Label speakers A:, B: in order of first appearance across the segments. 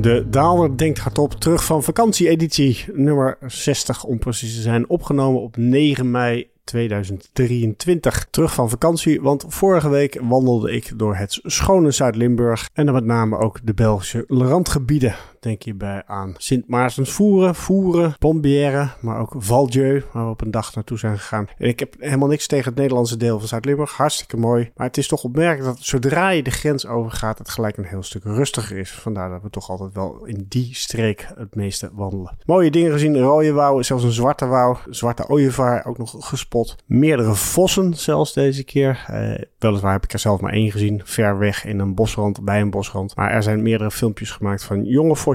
A: De Daalder denkt hardop terug van vakantie-editie nummer 60 om precies te zijn. Opgenomen op 9 mei 2023. Terug van vakantie, want vorige week wandelde ik door het schone Zuid-Limburg en dan met name ook de Belgische randgebieden. Denk hierbij aan Sint Maartens Voeren, Voeren, Pombière, maar ook Valdieu, waar we op een dag naartoe zijn gegaan. En ik heb helemaal niks tegen het Nederlandse deel van Zuid-Limburg, hartstikke mooi. Maar het is toch opmerkelijk dat zodra je de grens overgaat, het gelijk een heel stuk rustiger is. Vandaar dat we toch altijd wel in die streek het meeste wandelen. Mooie dingen gezien, rode wouw, zelfs een zwarte wouw, zwarte ooievaar ook nog gespot. Meerdere vossen zelfs deze keer. Eh, weliswaar heb ik er zelf maar één gezien, ver weg in een bosrand, bij een bosrand. Maar er zijn meerdere filmpjes gemaakt van jonge vossen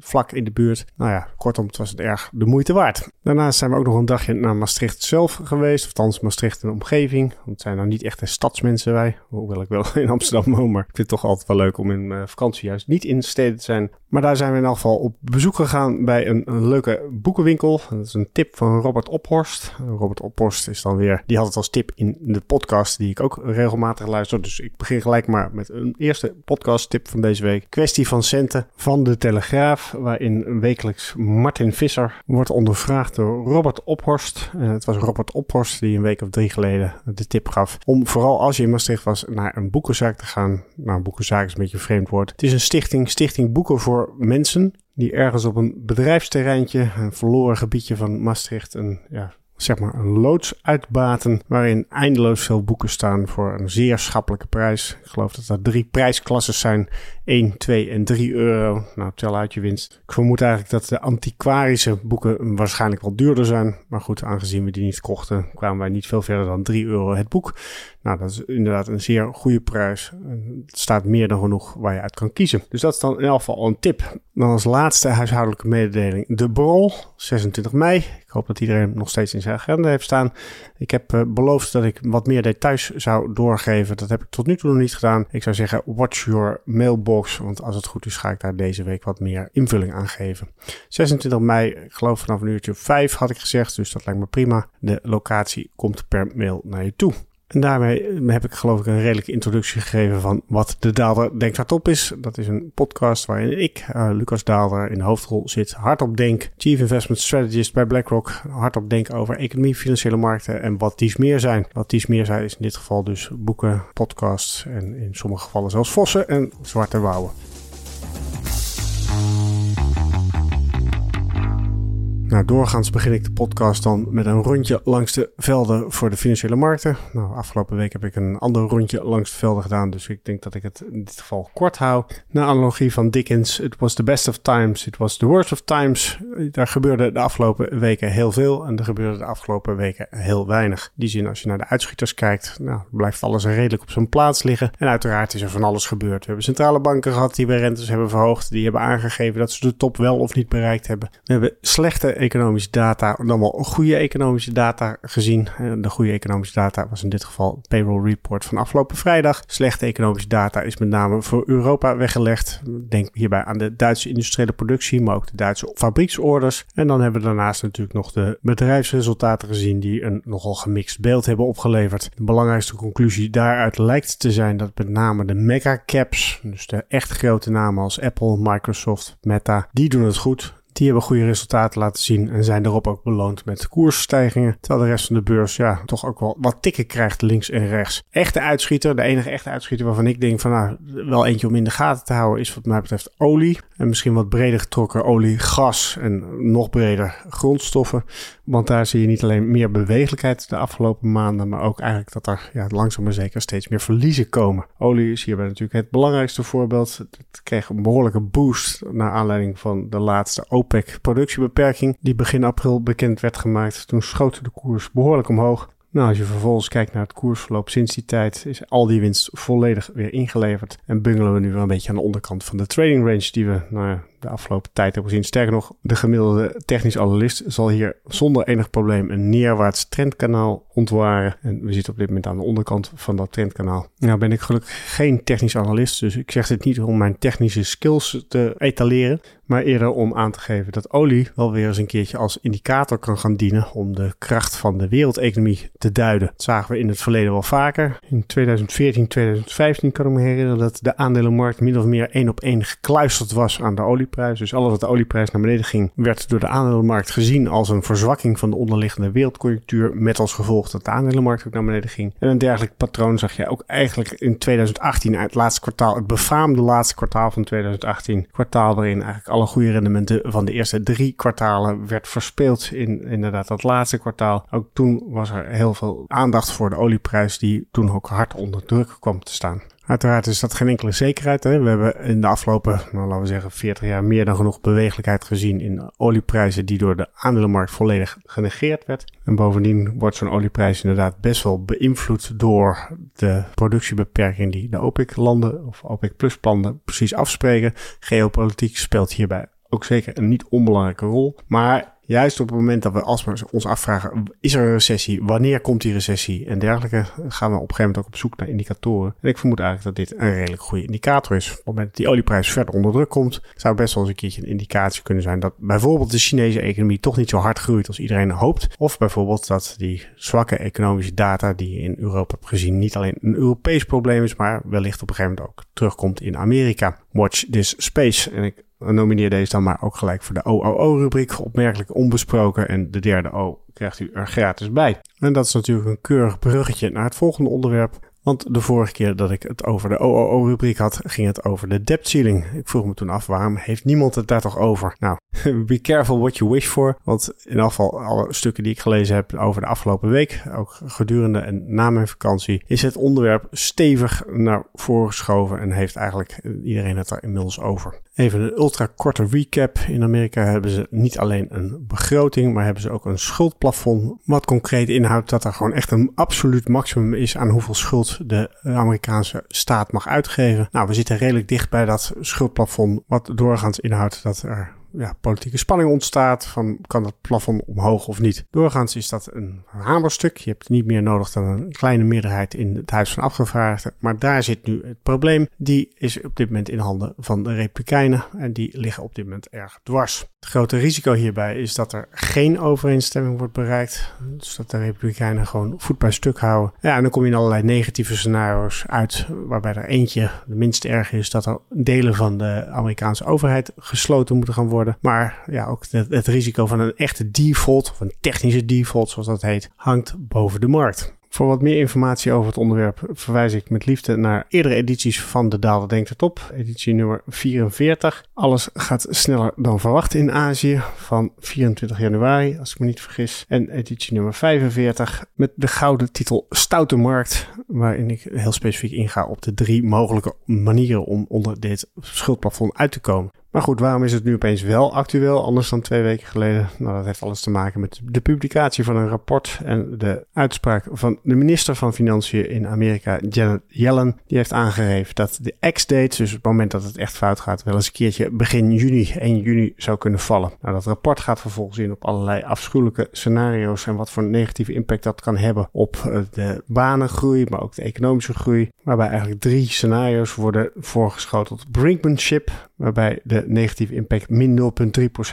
A: vlak in de buurt. Nou ja, kortom, het was het erg de moeite waard. Daarnaast zijn we ook nog een dagje naar Maastricht zelf geweest. Of althans Maastricht en de omgeving. Want het zijn nou niet echt de stadsmensen wij. Hoewel ik wel in Amsterdam woon. Maar ik vind het toch altijd wel leuk om in mijn vakantie juist niet in de steden te zijn. Maar daar zijn we in elk geval op bezoek gegaan bij een, een leuke boekenwinkel. Dat is een tip van Robert Ophorst. Robert Ophorst is dan weer, die had het als tip in de podcast die ik ook regelmatig luister. Dus ik begin gelijk maar met een eerste podcast tip van deze week. Kwestie van centen van de Telegraaf, waarin wekelijks Martin Visser wordt ondervraagd door Robert Ophorst. En het was Robert Ophorst die een week of drie geleden de tip gaf om vooral als je in Maastricht was naar een boekenzaak te gaan. Nou, een boekenzaak is een beetje een vreemd woord. Het is een stichting, Stichting Boeken voor mensen die ergens op een bedrijfsterreintje, een verloren gebiedje van Maastricht, een ja, zeg maar een loods uitbaten waarin eindeloos veel boeken staan voor een zeer schappelijke prijs. Ik geloof dat er drie prijsklassen zijn. 1, 2 en 3 euro. Nou, tel uit je winst. Ik vermoed eigenlijk dat de antiquarische boeken waarschijnlijk wel duurder zijn. Maar goed, aangezien we die niet kochten, kwamen wij niet veel verder dan 3 euro het boek. Nou, dat is inderdaad een zeer goede prijs. Het staat meer dan genoeg waar je uit kan kiezen. Dus dat is dan in elk geval een tip. Dan als laatste huishoudelijke mededeling. De Brol, 26 mei. Ik hoop dat iedereen nog steeds in zijn agenda heeft staan. Ik heb uh, beloofd dat ik wat meer details zou doorgeven. Dat heb ik tot nu toe nog niet gedaan. Ik zou zeggen, watch your mailbox. Want als het goed is, ga ik daar deze week wat meer invulling aan geven. 26 mei, ik geloof vanaf een uurtje 5 had ik gezegd. Dus dat lijkt me prima. De locatie komt per mail naar je toe. En daarmee heb ik geloof ik een redelijke introductie gegeven van wat de Daalder Denkt Hardop is. Dat is een podcast waarin ik, uh, Lucas Daalder, in de hoofdrol zit. Hardop denk, Chief Investment Strategist bij BlackRock. Hardop denk over economie, financiële markten en wat dies meer zijn. Wat dies meer zijn is in dit geval dus boeken, podcasts en in sommige gevallen zelfs vossen en zwarte wouwen. Nou, doorgaans begin ik de podcast dan met een rondje langs de velden voor de financiële markten. Nou, afgelopen week heb ik een ander rondje langs de velden gedaan, dus ik denk dat ik het in dit geval kort hou. Na analogie van Dickens, it was the best of times, it was the worst of times. Daar gebeurde de afgelopen weken heel veel en er gebeurde de afgelopen weken heel weinig. In die zin, als je naar de uitschieters kijkt, nou, blijft alles redelijk op zijn plaats liggen. En uiteraard is er van alles gebeurd. We hebben centrale banken gehad die weer rentes hebben verhoogd, die hebben aangegeven dat ze de top wel of niet bereikt hebben. We hebben slechte economische data, dan wel goede economische data gezien. De goede economische data was in dit geval payroll report van afgelopen vrijdag. Slechte economische data is met name voor Europa weggelegd. Denk hierbij aan de Duitse industriële productie, maar ook de Duitse fabrieksorders. En dan hebben we daarnaast natuurlijk nog de bedrijfsresultaten gezien die een nogal gemixt beeld hebben opgeleverd. De belangrijkste conclusie daaruit lijkt te zijn dat met name de megacaps, dus de echt grote namen als Apple, Microsoft, Meta, die doen het goed. Die hebben goede resultaten laten zien en zijn daarop ook beloond met koersstijgingen. Terwijl de rest van de beurs ja, toch ook wel wat tikken krijgt links en rechts. Echte uitschieter, de enige echte uitschieter waarvan ik denk van nou, wel eentje om in de gaten te houden is wat mij betreft olie. En misschien wat breder getrokken olie, gas en nog breder grondstoffen. Want daar zie je niet alleen meer bewegelijkheid de afgelopen maanden, maar ook eigenlijk dat er ja, langzaam maar zeker steeds meer verliezen komen. Olie is hierbij natuurlijk het belangrijkste voorbeeld. Het kreeg een behoorlijke boost naar aanleiding van de laatste OPEC-productiebeperking, die begin april bekend werd gemaakt. Toen schoot de koers behoorlijk omhoog. Nou, als je vervolgens kijkt naar het koersverloop sinds die tijd, is al die winst volledig weer ingeleverd. En bungelen we nu wel een beetje aan de onderkant van de trading range die we nou de afgelopen tijd hebben gezien. Sterker nog, de gemiddelde technisch analist zal hier zonder enig probleem een neerwaarts trendkanaal ontwaren. En we zitten op dit moment aan de onderkant van dat trendkanaal. Nou ben ik gelukkig geen technisch analist, dus ik zeg dit niet om mijn technische skills te etaleren, maar eerder om aan te geven dat olie wel weer eens een keertje als indicator kan gaan dienen om de kracht van de wereldeconomie te duiden. Dat zagen we in het verleden wel vaker. In 2014, 2015 kan ik me herinneren dat de aandelenmarkt min of meer één op één gekluisterd was aan de olie Dus alles wat de olieprijs naar beneden ging, werd door de aandelenmarkt gezien als een verzwakking van de onderliggende wereldconjunctuur. Met als gevolg dat de aandelenmarkt ook naar beneden ging. En een dergelijk patroon zag je ook eigenlijk in 2018, het laatste kwartaal, het befaamde laatste kwartaal van 2018. Kwartaal waarin eigenlijk alle goede rendementen van de eerste drie kwartalen werd verspeeld in inderdaad dat laatste kwartaal. Ook toen was er heel veel aandacht voor de olieprijs die toen ook hard onder druk kwam te staan. Uiteraard is dat geen enkele zekerheid. Hè? We hebben in de afgelopen, nou, laten we zeggen, 40 jaar meer dan genoeg bewegelijkheid gezien in olieprijzen die door de aandelenmarkt volledig genegeerd werd. En bovendien wordt zo'n olieprijs inderdaad best wel beïnvloed door de productiebeperking die de OPEC-landen of OPEC-plus-plannen precies afspreken. Geopolitiek speelt hierbij ook zeker een niet onbelangrijke rol. Maar Juist op het moment dat we alsmaar ons afvragen, is er een recessie? Wanneer komt die recessie? En dergelijke gaan we op een gegeven moment ook op zoek naar indicatoren. En ik vermoed eigenlijk dat dit een redelijk goede indicator is. Op het moment dat die olieprijs verder onder druk komt, zou best wel eens een keertje een indicatie kunnen zijn dat bijvoorbeeld de Chinese economie toch niet zo hard groeit als iedereen hoopt. Of bijvoorbeeld dat die zwakke economische data die je in Europa hebt gezien niet alleen een Europees probleem is, maar wellicht op een gegeven moment ook terugkomt in Amerika. Watch this space. En ik nomineer deze dan maar ook gelijk voor de OOO-rubriek. Opmerkelijk onbesproken. En de derde O krijgt u er gratis bij. En dat is natuurlijk een keurig bruggetje naar het volgende onderwerp. Want de vorige keer dat ik het over de OOO-rubriek had, ging het over de debt ceiling. Ik vroeg me toen af, waarom heeft niemand het daar toch over? Nou, be careful what you wish for. Want in geval alle stukken die ik gelezen heb over de afgelopen week, ook gedurende en na mijn vakantie, is het onderwerp stevig naar voren geschoven en heeft eigenlijk iedereen het er inmiddels over. Even een ultra korte recap. In Amerika hebben ze niet alleen een begroting, maar hebben ze ook een schuldplafond. Wat concreet inhoudt dat er gewoon echt een absoluut maximum is aan hoeveel schuld de Amerikaanse staat mag uitgeven. Nou, we zitten redelijk dicht bij dat schuldplafond, wat doorgaans inhoudt dat er ja, politieke spanning ontstaat van kan dat plafond omhoog of niet. Doorgaans is dat een hamerstuk. Je hebt niet meer nodig dan een kleine meerderheid in het Huis van Afgevaardigden. Maar daar zit nu het probleem. Die is op dit moment in handen van de Republikeinen en die liggen op dit moment erg dwars. Het grote risico hierbij is dat er geen overeenstemming wordt bereikt. Dus dat de Republikeinen gewoon voet bij stuk houden. Ja, en dan kom je in allerlei negatieve scenario's uit, waarbij er eentje de minst erg is dat er delen van de Amerikaanse overheid gesloten moeten gaan worden maar ja, ook het, risico van een echte default, of een technische default zoals dat heet, hangt boven de markt. Voor wat meer informatie over het onderwerp verwijs ik met liefde naar eerdere edities van De Daler Denkt het op, editie nummer 44. Alles gaat sneller dan verwacht in Azië van 24 januari, als ik me niet vergis. En editie nummer 45 met de gouden titel Stoute Markt, waarin ik heel specifiek inga op de drie mogelijke manieren om onder dit schuldplafond uit te komen. Maar goed, waarom is het nu opeens wel actueel, anders dan twee weken geleden? Nou, dat heeft alles te maken met de publicatie van een rapport en de uitspraak van de minister van Financiën in Amerika, Janet Yellen. Die heeft aangegeven dat de X-date, dus het moment dat het echt fout gaat, wel eens een keertje begin juni, 1 juni zou kunnen vallen. Nou, dat rapport gaat vervolgens in op allerlei afschuwelijke scenario's en wat voor negatieve impact dat kan hebben op eh, de banengroei, maar ook de economische groei. Waarbij eigenlijk drie scenario's worden voorgeschoteld. Brinkmanship, waarbij de negatieve impact min 0,3%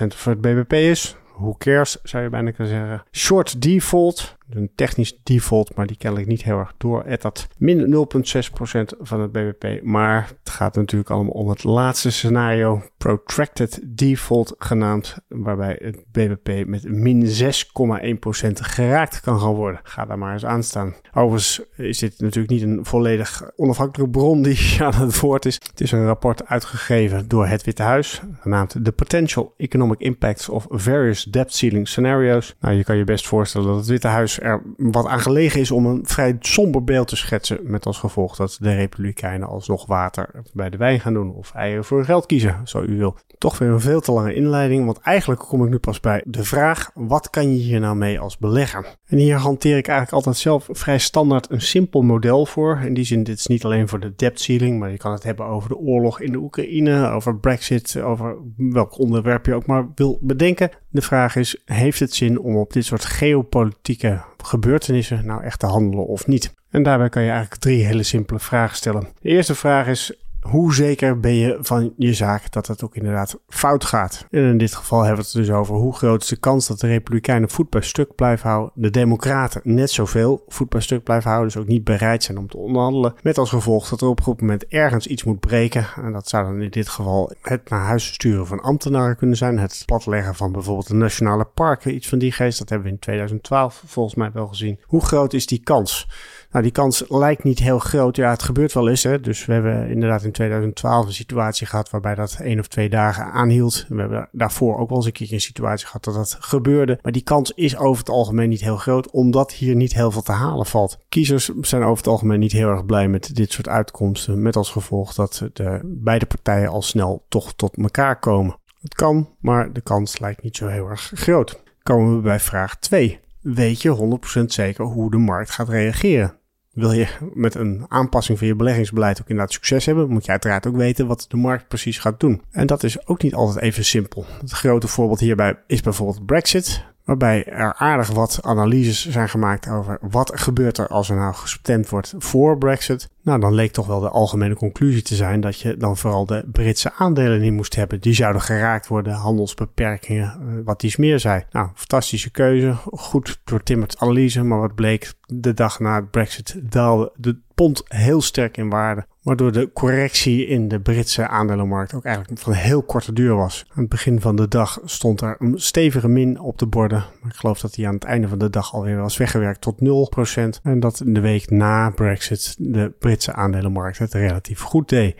A: voor het BBP is. Who cares, zou je bijna kunnen zeggen. Short default, een technisch default, maar die kennelijk niet heel erg door. dat min 0,6% van het BBP. Maar het gaat natuurlijk allemaal om het laatste scenario, protracted default genaamd, waarbij het BBP met min 6,1% geraakt kan gaan worden. Ga daar maar eens aan staan. Overigens is dit natuurlijk niet een volledig onafhankelijke bron die aan het woord is. Het is een rapport uitgegeven door het Witte Huis, genaamd The Potential Economic Impacts of Various Debt Ceiling Scenarios. Nou, je kan je best voorstellen dat het Witte Huis er wat aan gelegen is om een vrij somber beeld te schetsen. Met als gevolg dat de Republikeinen alsnog water bij de wijn gaan doen. Of eieren voor geld kiezen, zo u wil. Toch weer een veel te lange inleiding, want eigenlijk kom ik nu pas bij de vraag: wat kan je hier nou mee als belegger? En hier hanteer ik eigenlijk altijd zelf vrij standaard een simpel model voor. In die zin, dit is niet alleen voor de debt ceiling, maar je kan het hebben over de oorlog in de Oekraïne, over Brexit, over welk onderwerp je ook maar wil bedenken. De vraag is: heeft het zin om op dit soort geopolitieke gebeurtenissen nou echt te handelen of niet? En daarbij kan je eigenlijk drie hele simpele vragen stellen. De eerste vraag is: hoe zeker ben je van je zaak dat het ook inderdaad fout gaat? En in dit geval hebben we het dus over hoe groot is de kans dat de Republikeinen voet bij stuk blijven houden, de Democraten net zoveel voet bij stuk blijven houden, dus ook niet bereid zijn om te onderhandelen. Met als gevolg dat er op een moment ergens iets moet breken. En dat zou dan in dit geval het naar huis sturen van ambtenaren kunnen zijn, het platleggen van bijvoorbeeld de nationale parken, iets van die geest. Dat hebben we in 2012 volgens mij wel gezien. Hoe groot is die kans? Nou, die kans lijkt niet heel groot. Ja, het gebeurt wel eens. Hè? Dus we hebben inderdaad in 2012 een situatie gehad waarbij dat één of twee dagen aanhield. We hebben daarvoor ook wel eens een keer een situatie gehad dat dat gebeurde. Maar die kans is over het algemeen niet heel groot, omdat hier niet heel veel te halen valt. Kiezers zijn over het algemeen niet heel erg blij met dit soort uitkomsten. Met als gevolg dat de beide partijen al snel toch tot elkaar komen. Het kan, maar de kans lijkt niet zo heel erg groot. Komen we bij vraag 2 weet je 100% zeker hoe de markt gaat reageren. Wil je met een aanpassing van je beleggingsbeleid ook inderdaad succes hebben, moet je uiteraard ook weten wat de markt precies gaat doen. En dat is ook niet altijd even simpel. Het grote voorbeeld hierbij is bijvoorbeeld Brexit waarbij er aardig wat analyses zijn gemaakt over wat gebeurt er als er nou gestemd wordt voor Brexit. Nou, dan leek toch wel de algemene conclusie te zijn dat je dan vooral de Britse aandelen niet moest hebben. Die zouden geraakt worden, handelsbeperkingen, eh, wat iets meer zei. Nou, fantastische keuze, goed doortimmerd analyse, maar wat bleek de dag na Brexit daalde de pond heel sterk in waarde. Waardoor de correctie in de Britse aandelenmarkt ook eigenlijk van heel korte duur was. Aan het begin van de dag stond er een stevige min op de borden. Maar ik geloof dat die aan het einde van de dag alweer was weggewerkt tot 0%. En dat in de week na Brexit de Britse aandelenmarkt het relatief goed deed.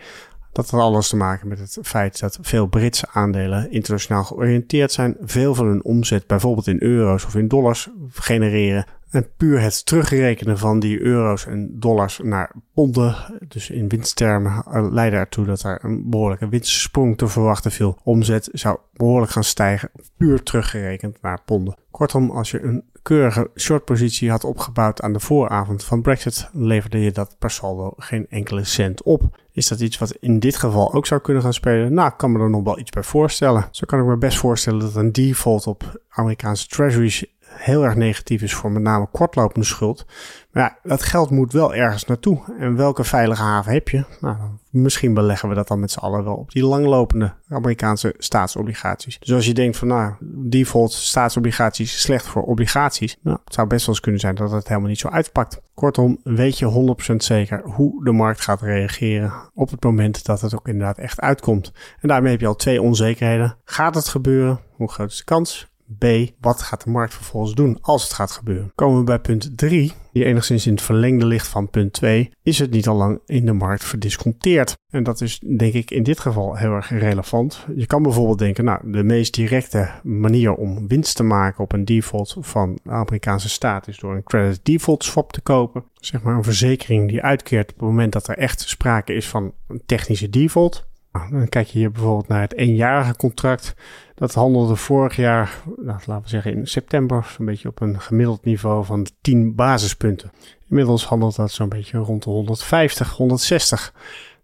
A: Dat had alles te maken met het feit dat veel Britse aandelen internationaal georiënteerd zijn. Veel van hun omzet bijvoorbeeld in euro's of in dollars genereren. En puur het terugrekenen van die euro's en dollars naar ponden, dus in winsttermen, eh, leidde ertoe dat er een behoorlijke winstsprong te verwachten viel. Omzet zou behoorlijk gaan stijgen, puur teruggerekend naar ponden. Kortom, als je een keurige shortpositie had opgebouwd aan de vooravond van Brexit, leverde je dat per saldo geen enkele cent op. Is dat iets wat in dit geval ook zou kunnen gaan spelen? Nou, ik kan me er nog wel iets bij voorstellen. Zo kan ik me best voorstellen dat een default op Amerikaanse treasuries heel erg negatief is voor met name kortlopende schuld. Maar ja, dat geld moet wel ergens naartoe. En welke veilige haven heb je? Nou, misschien beleggen we dat dan met z'n allen wel op die langlopende Amerikaanse staatsobligaties. Dus als je denkt van nou, default staatsobligaties slecht voor obligaties. Nou, het zou best wel eens kunnen zijn dat het helemaal niet zo uitpakt. Kortom, weet je 100% zeker hoe de markt gaat reageren op het moment dat het ook inderdaad echt uitkomt. En daarmee heb je al twee onzekerheden. Gaat het gebeuren? Hoe groot is de kans? B, wat gaat de markt vervolgens doen als het gaat gebeuren? Komen we bij punt 3, die enigszins in het verlengde ligt van punt 2, is het niet al lang in de markt verdisconteerd. En dat is denk ik in dit geval heel erg relevant. Je kan bijvoorbeeld denken, nou, de meest directe manier om winst te maken op een default van de Amerikaanse staat is door een credit default swap te kopen. Zeg maar een verzekering die uitkeert op het moment dat er echt sprake is van een technische default. Nou, dan kijk je hier bijvoorbeeld naar het eenjarige contract. Dat handelde vorig jaar, nou, laten we zeggen in september, zo'n beetje op een gemiddeld niveau van 10 basispunten. Inmiddels handelt dat zo'n beetje rond de 150, 160.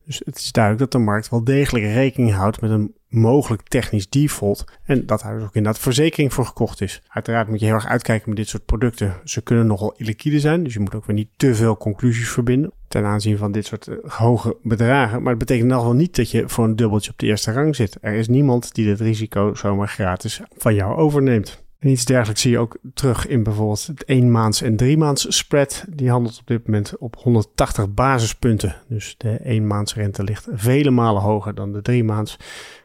A: Dus het is duidelijk dat de markt wel degelijk rekening houdt met een mogelijk technisch default. En dat daar dus ook inderdaad verzekering voor gekocht is. Uiteraard moet je heel erg uitkijken met dit soort producten. Ze kunnen nogal illiquide zijn, dus je moet ook weer niet te veel conclusies verbinden ten aanzien van dit soort eh, hoge bedragen. Maar het betekent nog wel niet dat je voor een dubbeltje op de eerste rang zit. Er is niemand die dit risico zomaar gratis van jou overneemt. En iets dergelijks zie je ook terug in bijvoorbeeld het 1 maands en 3 maands spread. Die handelt op dit moment op 180 basispunten. Dus de 1 maands rente ligt vele malen hoger dan de 3 maands.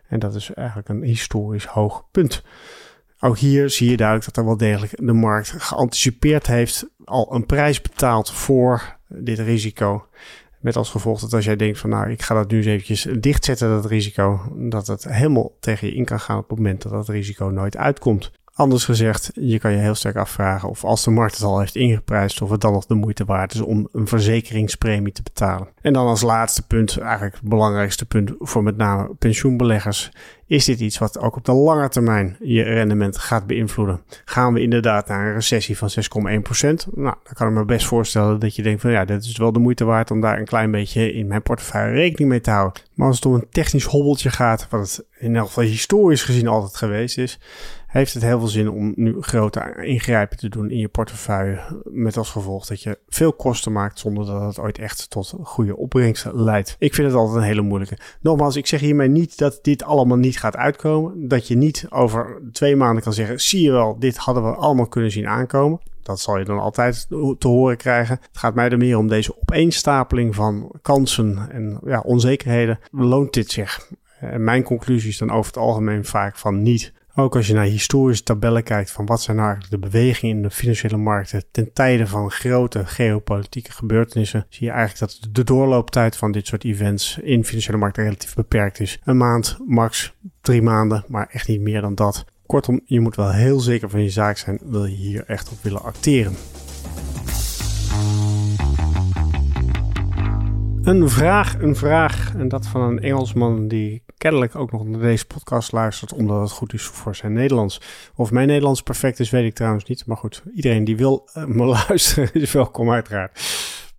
A: En dat is eigenlijk een historisch hoog punt. Ook hier zie je duidelijk dat er wel degelijk de markt geanticipeerd heeft, al een prijs betaald voor dit risico. Met als gevolg dat als jij denkt van nou, ik ga dat nu eens eventjes dichtzetten, dat risico, dat het helemaal tegen je in kan gaan op het moment dat dat risico nooit uitkomt. Anders gezegd, je kan je heel sterk afvragen of als de markt het al heeft ingeprijsd, of het dan nog de moeite waard is om een verzekeringspremie te betalen. En dan als laatste punt, eigenlijk het belangrijkste punt voor met name pensioenbeleggers, is dit iets wat ook op de lange termijn je rendement gaat beïnvloeden? Gaan we inderdaad naar een recessie van 6,1%? Nou, dan kan ik me best voorstellen dat je denkt van ja, dit is wel de moeite waard om daar een klein beetje in mijn portefeuille rekening mee te houden. Maar als het om een technisch hobbeltje gaat, wat het in elk geval historisch gezien altijd geweest is, heeft het heel veel zin om nu grote ingrijpen te doen in je portefeuille. Met als gevolg dat je veel kosten maakt zonder dat het ooit echt tot goede opbrengsten leidt. Ik vind het altijd een hele moeilijke. Nogmaals, ik zeg hiermee niet dat dit allemaal niet gaat uitkomen. Dat je niet over twee maanden kan zeggen, zie je wel, dit hadden we allemaal kunnen zien aankomen. Dat zal je dan altijd te horen krijgen. Het gaat mij er meer om deze opeenstapeling van kansen en ja, onzekerheden. Loont dit zich? En mijn conclusie is dan over het algemeen vaak van niet. Ook als je naar historische tabellen kijkt van wat zijn nou eigenlijk de bewegingen in de financiële markten ten tijde van grote geopolitieke gebeurtenissen, zie je eigenlijk dat de doorlooptijd van dit soort events in financiële markten relatief beperkt is. Een maand, max drie maanden, maar echt niet meer dan dat. Kortom, je moet wel heel zeker van je zaak zijn, wil je hier echt op willen acteren. Een vraag, een vraag. En dat van een Engelsman die kennelijk ook nog naar deze podcast luistert, omdat het goed is voor zijn Nederlands. Of mijn Nederlands perfect is, weet ik trouwens niet. Maar goed, iedereen die wil uh, me luisteren is welkom uiteraard.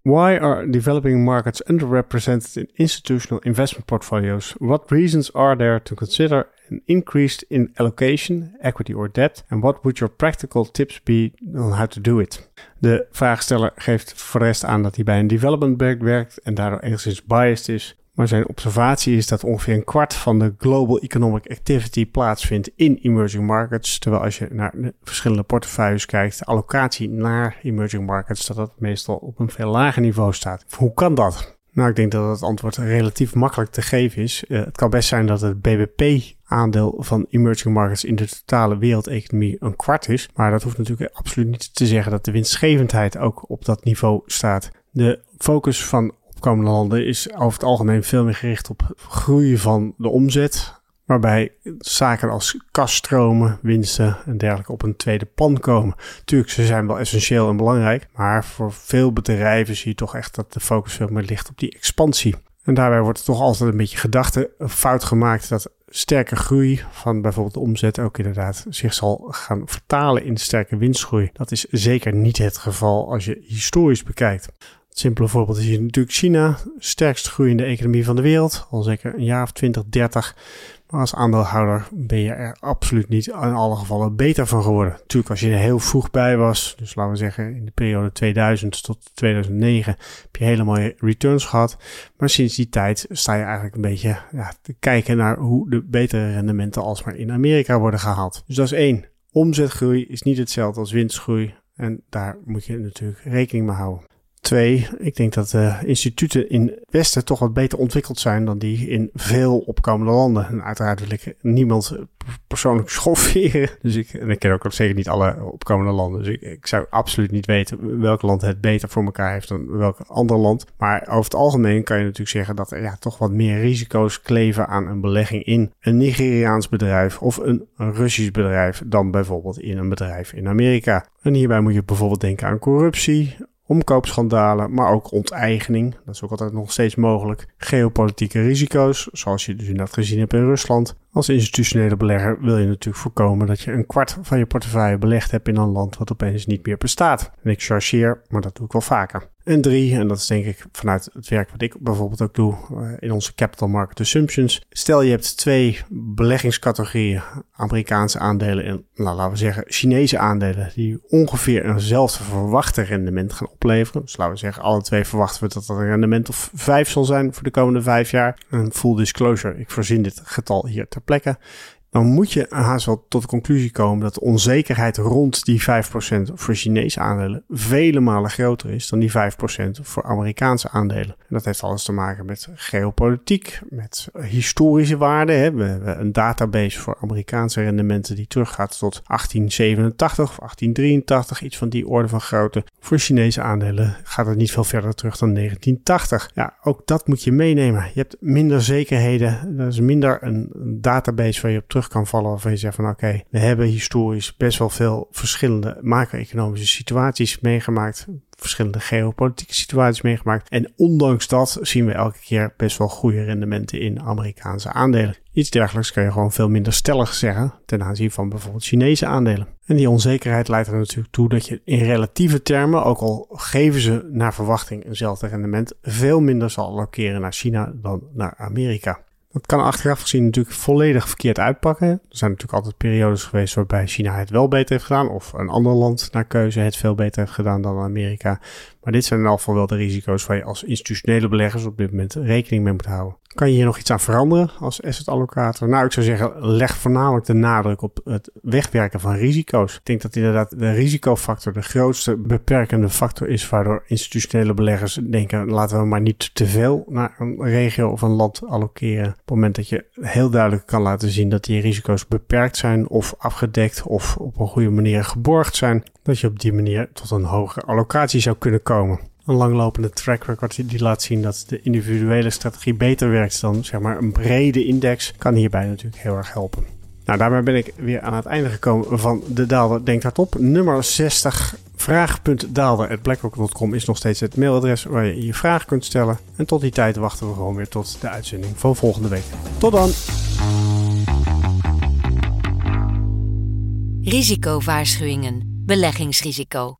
A: Why are developing markets underrepresented in institutional investment portfolios? What reasons are there to consider an increase in allocation, equity or debt? And what would your practical tips be on how to do it? De vraagsteller geeft voor de rest aan dat hij bij een development bank werkt en daardoor enigszins biased is. Maar zijn observatie is dat ongeveer een kwart van de global economic activity plaatsvindt in emerging markets. Terwijl als je naar de verschillende portefeuilles kijkt, de allocatie naar emerging markets, dat dat meestal op een veel lager niveau staat. Hoe kan dat? Nou, ik denk dat het antwoord relatief makkelijk te geven is. Uh, het kan best zijn dat het BBP-aandeel van emerging markets in de totale wereldeconomie een kwart is. Maar dat hoeft natuurlijk absoluut niet te zeggen dat de winstgevendheid ook op dat niveau staat. De focus van opkomende landen is over het algemeen veel meer gericht op groei van de omzet. Waarbij zaken als kaststromen, winsten en dergelijke op een tweede plan komen. Tuurlijk, ze zijn wel essentieel en belangrijk. Maar voor veel bedrijven zie je toch echt dat de focus veel meer ligt op die expansie. En daarbij wordt er toch altijd een beetje gedachte fout gemaakt dat sterke groei van bijvoorbeeld de omzet ook inderdaad zich zal gaan vertalen in sterke winstgroei. Dat is zeker niet het geval als je historisch bekijkt. Simpele voorbeeld is hier natuurlijk China, sterkst groeiende economie van de wereld, al zeker een jaar of 20, 30. Maar als aandeelhouder ben je er absoluut niet in alle gevallen beter van geworden. Natuurlijk, als je er heel vroeg bij was, dus laten we zeggen in de periode 2000 tot 2009, heb je hele mooie returns gehad. Maar sinds die tijd sta je eigenlijk een beetje ja, te kijken naar hoe de betere rendementen alsmaar in Amerika worden gehaald. Dus dat is één. Omzetgroei is niet hetzelfde als winstgroei. En daar moet je natuurlijk rekening mee houden. Twee, ik denk dat de instituten in het Westen toch wat beter ontwikkeld zijn dan die in veel opkomende landen. En uiteraard wil ik niemand persoonlijk schofferen. Dus ik, en ik ken ook zeker niet alle opkomende landen. Dus ik, zou absoluut niet weten welk land het beter voor elkaar heeft dan welk ander land. Maar over het algemeen kan je natuurlijk zeggen dat er ja, toch wat meer risico's kleven aan een belegging in een Nigeriaans bedrijf of een Russisch bedrijf dan bijvoorbeeld in een bedrijf in Amerika. En hierbij moet je bijvoorbeeld denken aan corruptie, omkoopschandalen, maar ook onteigening. Dat is ook altijd nog steeds mogelijk. Geopolitieke risico's, zoals je dus inderdaad gezien hebt in Rusland. Als institutionele belegger wil je natuurlijk voorkomen dat je een kwart van je portefeuille belegd hebt in een land wat opeens niet meer bestaat. En ik chargeer, maar dat doe ik wel vaker. En drie, en dat is denk ik vanuit het werk wat ik bijvoorbeeld ook doe eh, in onze Capital Market Assumptions. Stel je hebt twee beleggingscategorieën, Amerikaanse aandelen en nou, laten we zeggen Chinese aandelen, die ongeveer eenzelfde verwachte rendement gaan opleveren. Dus laten we zeggen, alle twee verwachten we dat dat een rendement of vijf zal zijn voor de komende vijf jaar. En full disclosure, ik voorzien dit getal hier ter plekke dan moet je haast wel tot de conclusie komen dat de onzekerheid rond die 5% voor Chinese aandelen vele malen groter is dan die 5% voor Amerikaanse aandelen. En dat heeft alles te maken met geopolitiek, met historische waarden. We hebben een database voor Amerikaanse rendementen die teruggaat tot 1887 of 1883, iets van die orde van grootte. Voor Chinese aandelen gaat het niet veel verder terug dan 1980. Ja, ook dat moet je meenemen. Je hebt minder zekerheden, er is minder een database waar je op terug kan vallen waarvan je zegt van oké, we hebben historisch best wel veel verschillende macro-economische situaties meegemaakt verschillende geopolitieke situaties meegemaakt. En ondanks dat zien we elke keer best wel goede rendementen in Amerikaanse aandelen. Iets dergelijks kan je gewoon veel minder stellig zeggen ten aanzien van bijvoorbeeld Chinese aandelen. En die onzekerheid leidt er natuurlijk toe dat je in relatieve termen, ook al geven ze naar verwachting eenzelfde rendement, veel minder zal allokeren naar China dan naar Amerika. Dat kan achteraf gezien natuurlijk volledig verkeerd uitpakken. Er zijn natuurlijk altijd periodes geweest waarbij China het wel beter heeft gedaan. Of een ander land naar keuze het veel beter heeft gedaan dan Amerika. Maar dit zijn in elk geval wel de risico's waar je als institutionele beleggers op dit moment rekening mee moet houden. Kan je hier nog iets aan veranderen als asset allocator? Nou, ik zou zeggen, leg voornamelijk de nadruk op het wegwerken van risico's. Ik denk dat inderdaad de risicofactor de grootste beperkende factor is waardoor institutionele beleggers denken, laten we maar niet te veel naar een regio of een land allokeren. Op het moment dat je heel duidelijk kan laten zien dat die risico's beperkt zijn of afgedekt of op een goede manier geborgd zijn, dat je op die manier tot een hogere allocatie zou kunnen komen een langlopende track record die laat zien dat de individuele strategie beter werkt dan zeg maar een brede index, kan hierbij natuurlijk heel erg helpen. Nou, daarmee ben ik weer aan het einde gekomen van de Daalder Denk Hardop. Nummer 60. Vraag.daalder.blackrock.com is nog steeds het mailadres waar je je vraag kunt stellen. En tot die tijd wachten we gewoon weer tot de uitzending van volgende week. Tot dan!
B: Risicowaarschuwingen. Beleggingsrisico.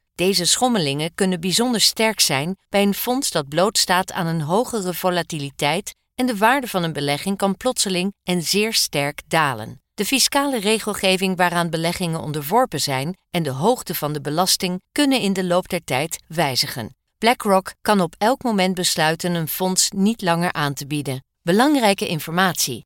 B: Deze schommelingen kunnen bijzonder sterk zijn bij een fonds dat blootstaat aan een hogere volatiliteit en de waarde van een belegging kan plotseling en zeer sterk dalen. De fiscale regelgeving waaraan beleggingen onderworpen zijn en de hoogte van de belasting kunnen in de loop der tijd wijzigen. BlackRock kan op elk moment besluiten een fonds niet langer aan te bieden. Belangrijke informatie.